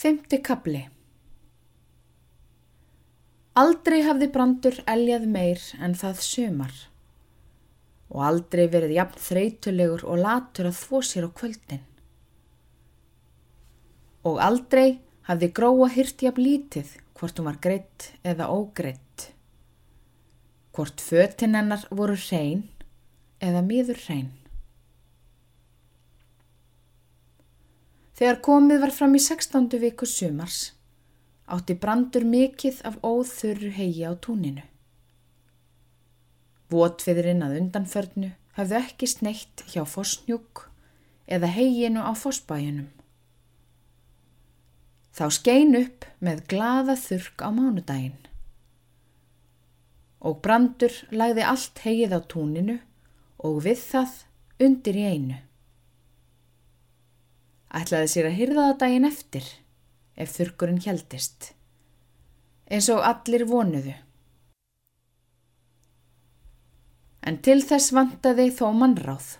Fymti kapli Aldrei hafði brandur eljað meir en það sumar og aldrei verið jafn þreytulegur og latur að þvó sér á kvöldin. Og aldrei hafði gróa hýrt jafn lítið hvort hún var greitt eða ógreitt. Hvort fötinn hennar voru hrein eða miður hrein. Þegar komið var fram í 16. viku sumars, átti brandur mikill af óþurru hegi á túninu. Votfiðurinn að undanförnu hafðu ekki sneitt hjá fosnjúk eða heginu á fosbæjunum. Þá skein upp með glada þurk á mánudaginn og brandur lagði allt hegið á túninu og við það undir í einu. Ætlaði sér að hyrða það daginn eftir ef þurkurinn hjaldist. Eins og allir vonuðu. En til þess vantaði þó mannráð.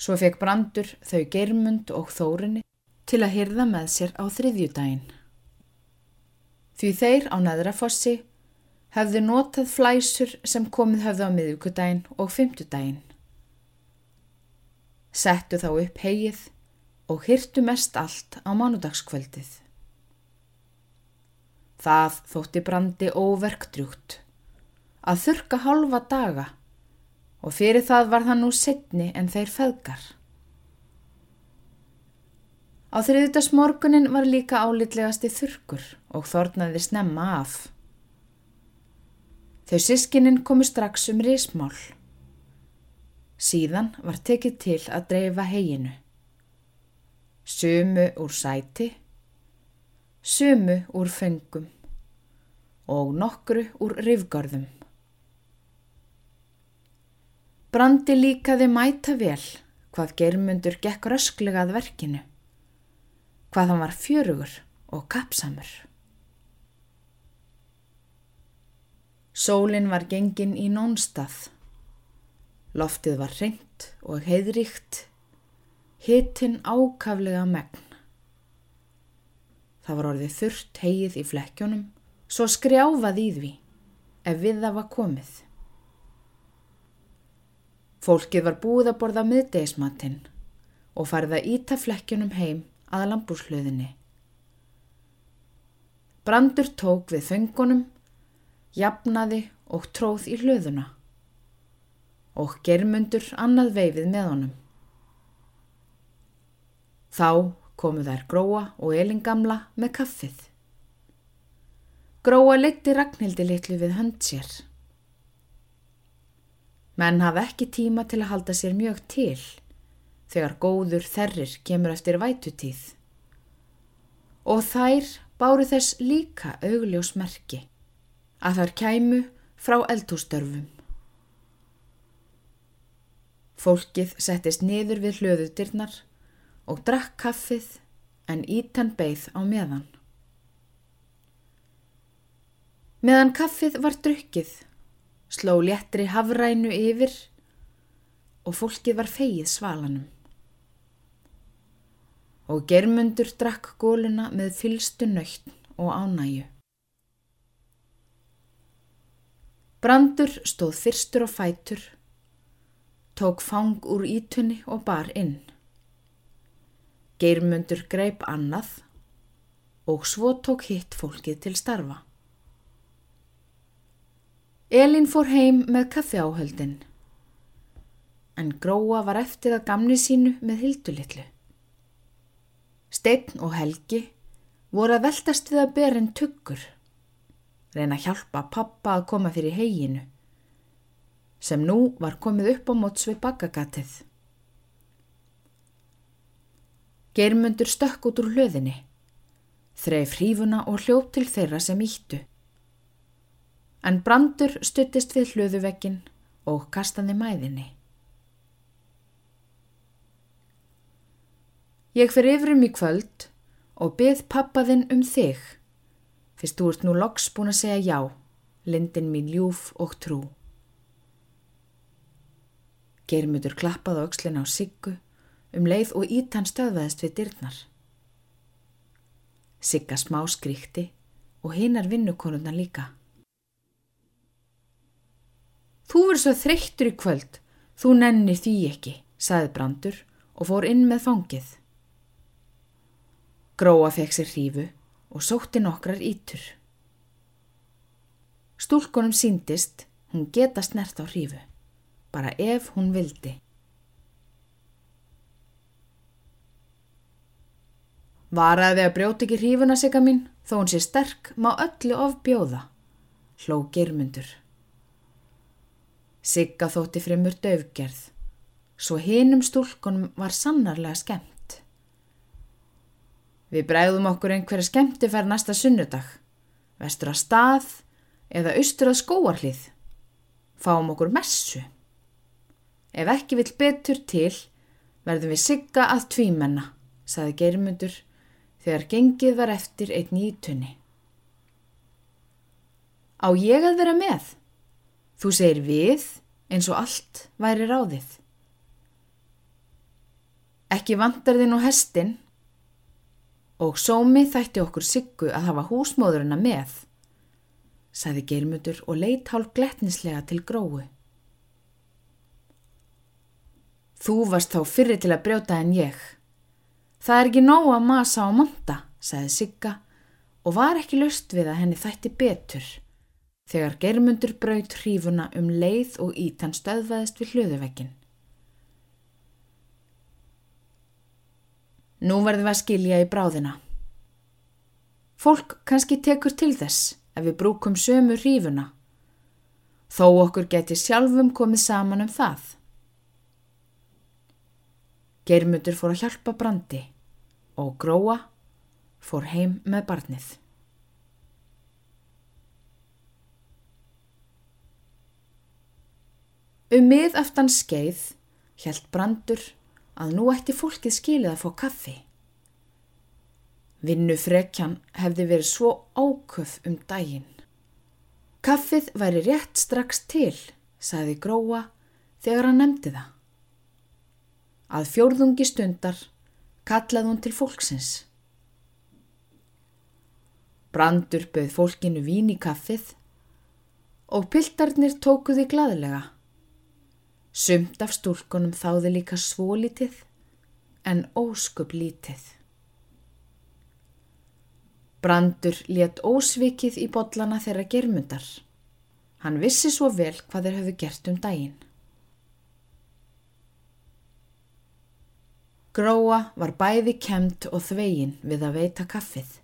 Svo fekk brandur þau germund og þórinni til að hyrða með sér á þriðjudaginn. Því þeir á neðrafossi hefðu notað flæsur sem komið höfðu á miðjúkudaginn og fymtudaginn settu þá upp hegið og hyrtu mest allt á mánudagskvöldið. Það þótti brandi óverkdrjúkt að þurka halva daga og fyrir það var það nú setni en þeir feðgar. Á þriðdags morgunin var líka álitlegasti þurkur og þornaði snemma af. Þau sískinin komu strax um rismál. Síðan var tekið til að dreifa heginu. Sumu úr sæti, sumu úr fengum og nokkru úr rifgarðum. Brandi líkaði mæta vel hvað germundur gekk rösklega að verkinu, hvað hann var fjörugur og kapsamur. Sólinn var gengin í nónstað Loftið var reynt og heiðríkt, hittinn ákaflega megn. Það var orðið þurrt heið í flekkjónum, svo skrjáfað í því ef við það var komið. Fólkið var búið að borða miðdeismatinn og farið að íta flekkjónum heim að lambúrslöðinni. Brandur tók við þöngunum, jafnaði og tróð í hlöðuna og germundur annað veifið með honum. Þá komu þær Gróa og Elingamla með kaffið. Gróa leti Ragnhildi litlu við hönd sér. Menn hafa ekki tíma til að halda sér mjög til þegar góður þerrir kemur eftir vætutíð. Og þær báru þess líka augljósmerki að þær kæmu frá eldhústörfum. Fólkið settist niður við hlöðutirnar og drakk kaffið en ítan beigð á meðan. Meðan kaffið var drukkið, sló léttri hafrænu yfir og fólkið var feið svalanum. Og germundur drakk góluna með fylstu nöytn og ánæju. Brandur stóð fyrstur á fætur tók fang úr ítunni og bar inn. Geirmundur greip annað og svo tók hitt fólkið til starfa. Elin fór heim með kaffi áhöldin, en Gróa var eftir að gamni sínu með hildulitlu. Steinn og Helgi voru að veltast við að berinn tuggur, reyna að hjálpa pappa að koma fyrir heginu sem nú var komið upp á móts við bakagatið. Geirmundur stökk út úr hlöðinni, þreif hrífuna og hljópt til þeirra sem íttu. En brandur stuttist við hlöðuvekkin og kastaði mæðinni. Ég fyrir yfirum í kvöld og byð pappaðinn um þig, fyrst þú ert nú loks búin að segja já, lindin mín ljúf og trú. Geirmutur klappaði á aukslina á siggu um leið og ítan stöðveðist við dyrnar. Sigga smá skríkti og hinnar vinnukonunna líka. Þú verður svo þreyttur í kvöld, þú nennir því ekki, saði Brandur og fór inn með fangið. Gróa fekk sér hrífu og sótti nokkrar ítur. Stúlkunum síndist hún geta snert á hrífu, bara ef hún vildi. Varaði að brjóti ekki hrífuna sigga mín, þó hún sé sterk, má öllu of bjóða, hló germundur. Sigga þótti fremur döfgerð, svo hinum stúlkunum var sannarlega skemmt. Við bregðum okkur einhverja skemmti fær næsta sunnudag, vestur að stað eða austur að skóarlið. Fáum okkur messu. Ef ekki vill betur til, verðum við sigga að tvímenna, saði Geirmundur þegar gengið var eftir einn nýtunni. Á ég að vera með? Þú segir við eins og allt væri ráðið. Ekki vandar þinn og hestin, Og sómi þætti okkur siggu að hafa húsmóðurina með, saði Geirmutur og leitt hálf gletnislega til gróu. Þú varst þá fyrir til að brjóta en ég. Það er ekki nóg að masa á monta, saði Sigga og var ekki löst við að henni þætti betur þegar Geirmundur braut hrífuna um leið og ítan stöðvaðist við hlöðuvekkin. Nú verðum við að skilja í bráðina. Fólk kannski tekur til þess ef við brúkum sömu hrífuna, þó okkur geti sjálfum komið saman um það. Geirmutur fór að hjálpa brandi og gróa fór heim með barnið. Um mið aftan skeið hjælt brandur að nú ætti fólkið skilið að fá kaffi. Vinnu frekjan hefði verið svo áköf um daginn. Kaffið væri rétt strax til, sagði Gróa þegar hann nefndi það. Að fjórðungi stundar kallaði hún til fólksins. Brandur bauð fólkinu vín í kaffið og pildarnir tókuði gladlega. Sumt af stúlkunum þáði líka svolítið en óskup lítið. Brandur let ósvikið í botlana þeirra germundar. Hann vissi svo vel hvað þeir höfðu gert um daginn. Gróa var bæði kemt og þvegin við að veita kaffið.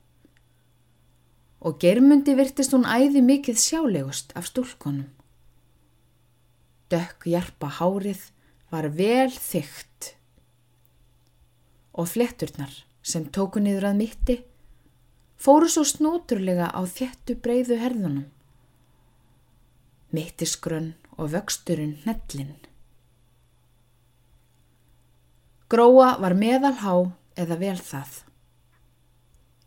Og germundi virtist hún æði mikið sjálegust af stúlkonum. Dökk hjarpa hárið var vel þygt og fletturnar sem tóku niður að mitti fóru svo snúturlega á þjettu breyðu herðunum. Mittisgrunn og vöxturinn hnellin. Gróa var meðalhá eða vel það.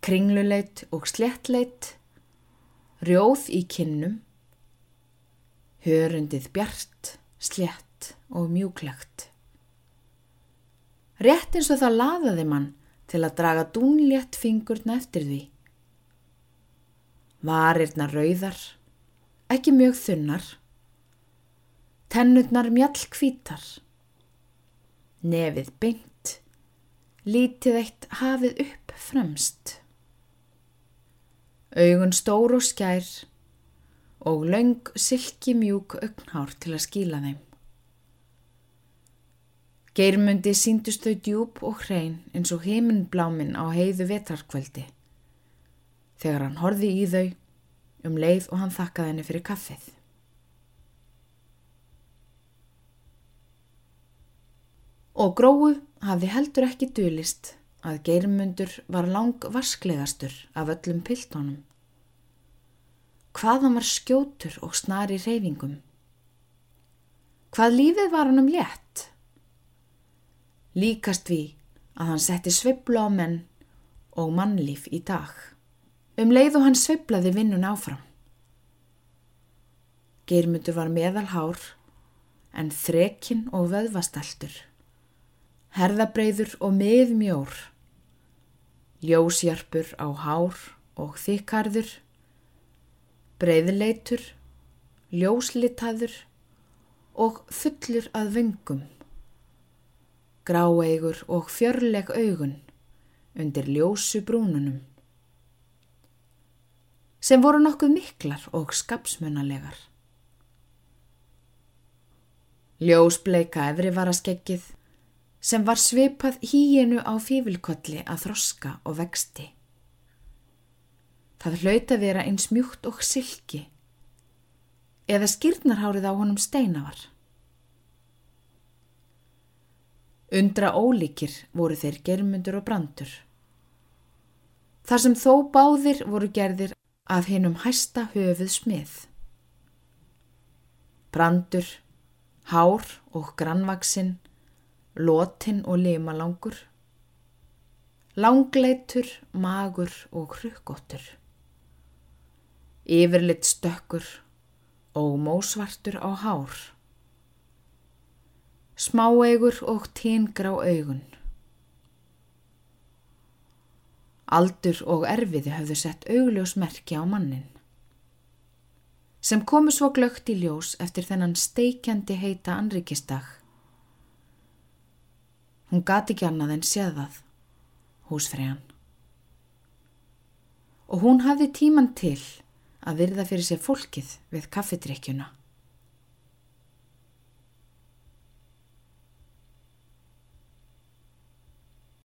Kringluleit og slettleit, rjóð í kinnum hörundið bjart, slett og mjúklegt. Rétt eins og það laðaði mann til að draga dúnlétt fingurna eftir því. Varirna rauðar, ekki mjög þunnar, tennurnar mjall kvítar, nefið beint, lítið eitt hafið upp fremst. Augun stór og skær, og laung silki mjúk augnhár til að skíla þeim. Geirmundi síndust þau djúb og hrein eins og heiminbláminn á heiðu vetarkvöldi þegar hann horfi í þau um leið og hann þakkaði henni fyrir kaffið. Og gróu hafði heldur ekki dölist að Geirmundur var lang vasklegastur af öllum piltónum hvað hann var skjótur og snar í reyfingum. Hvað lífið var hann um létt? Líkast við að hann setti sveibla á menn og mannlíf í dag. Um leið og hann sveiblaði vinnun áfram. Geirmundur var meðalhár en þrekinn og vöðvastaltur. Herðabreiður og miðmjór. ljósjarpur á hár og þykkarður, breyðleitur, ljóslitaður og fullur að vengum, gráeigur og fjörleg augun undir ljósu brúnunum, sem voru nokkuð miklar og skapsmunalegar. Ljósbleika efri var að skeggið sem var svipað híinu á fívilkolli að þroska og vexti. Það hlauta vera eins mjúkt og silki eða skýrnarhárið á honum steinavar. Undra ólíkir voru þeir germundur og brandur. Þar sem þó báðir voru gerðir að hinnum hæsta höfuð smið. Brandur, hár og grannvaksinn lotinn og limalangur, langleitur, magur og hrukkóttur, yfirleitt stökkur og mósvartur á hár, smáeigur og tíngrá augun. Aldur og erfiði höfðu sett augljósmerki á mannin, sem komu svo glögt í ljós eftir þennan steikjandi heita anrikistak Hún gati ekki annað en séð það, húsfriðan. Og hún hafði tíman til að virða fyrir sér fólkið við kaffidrykkjuna.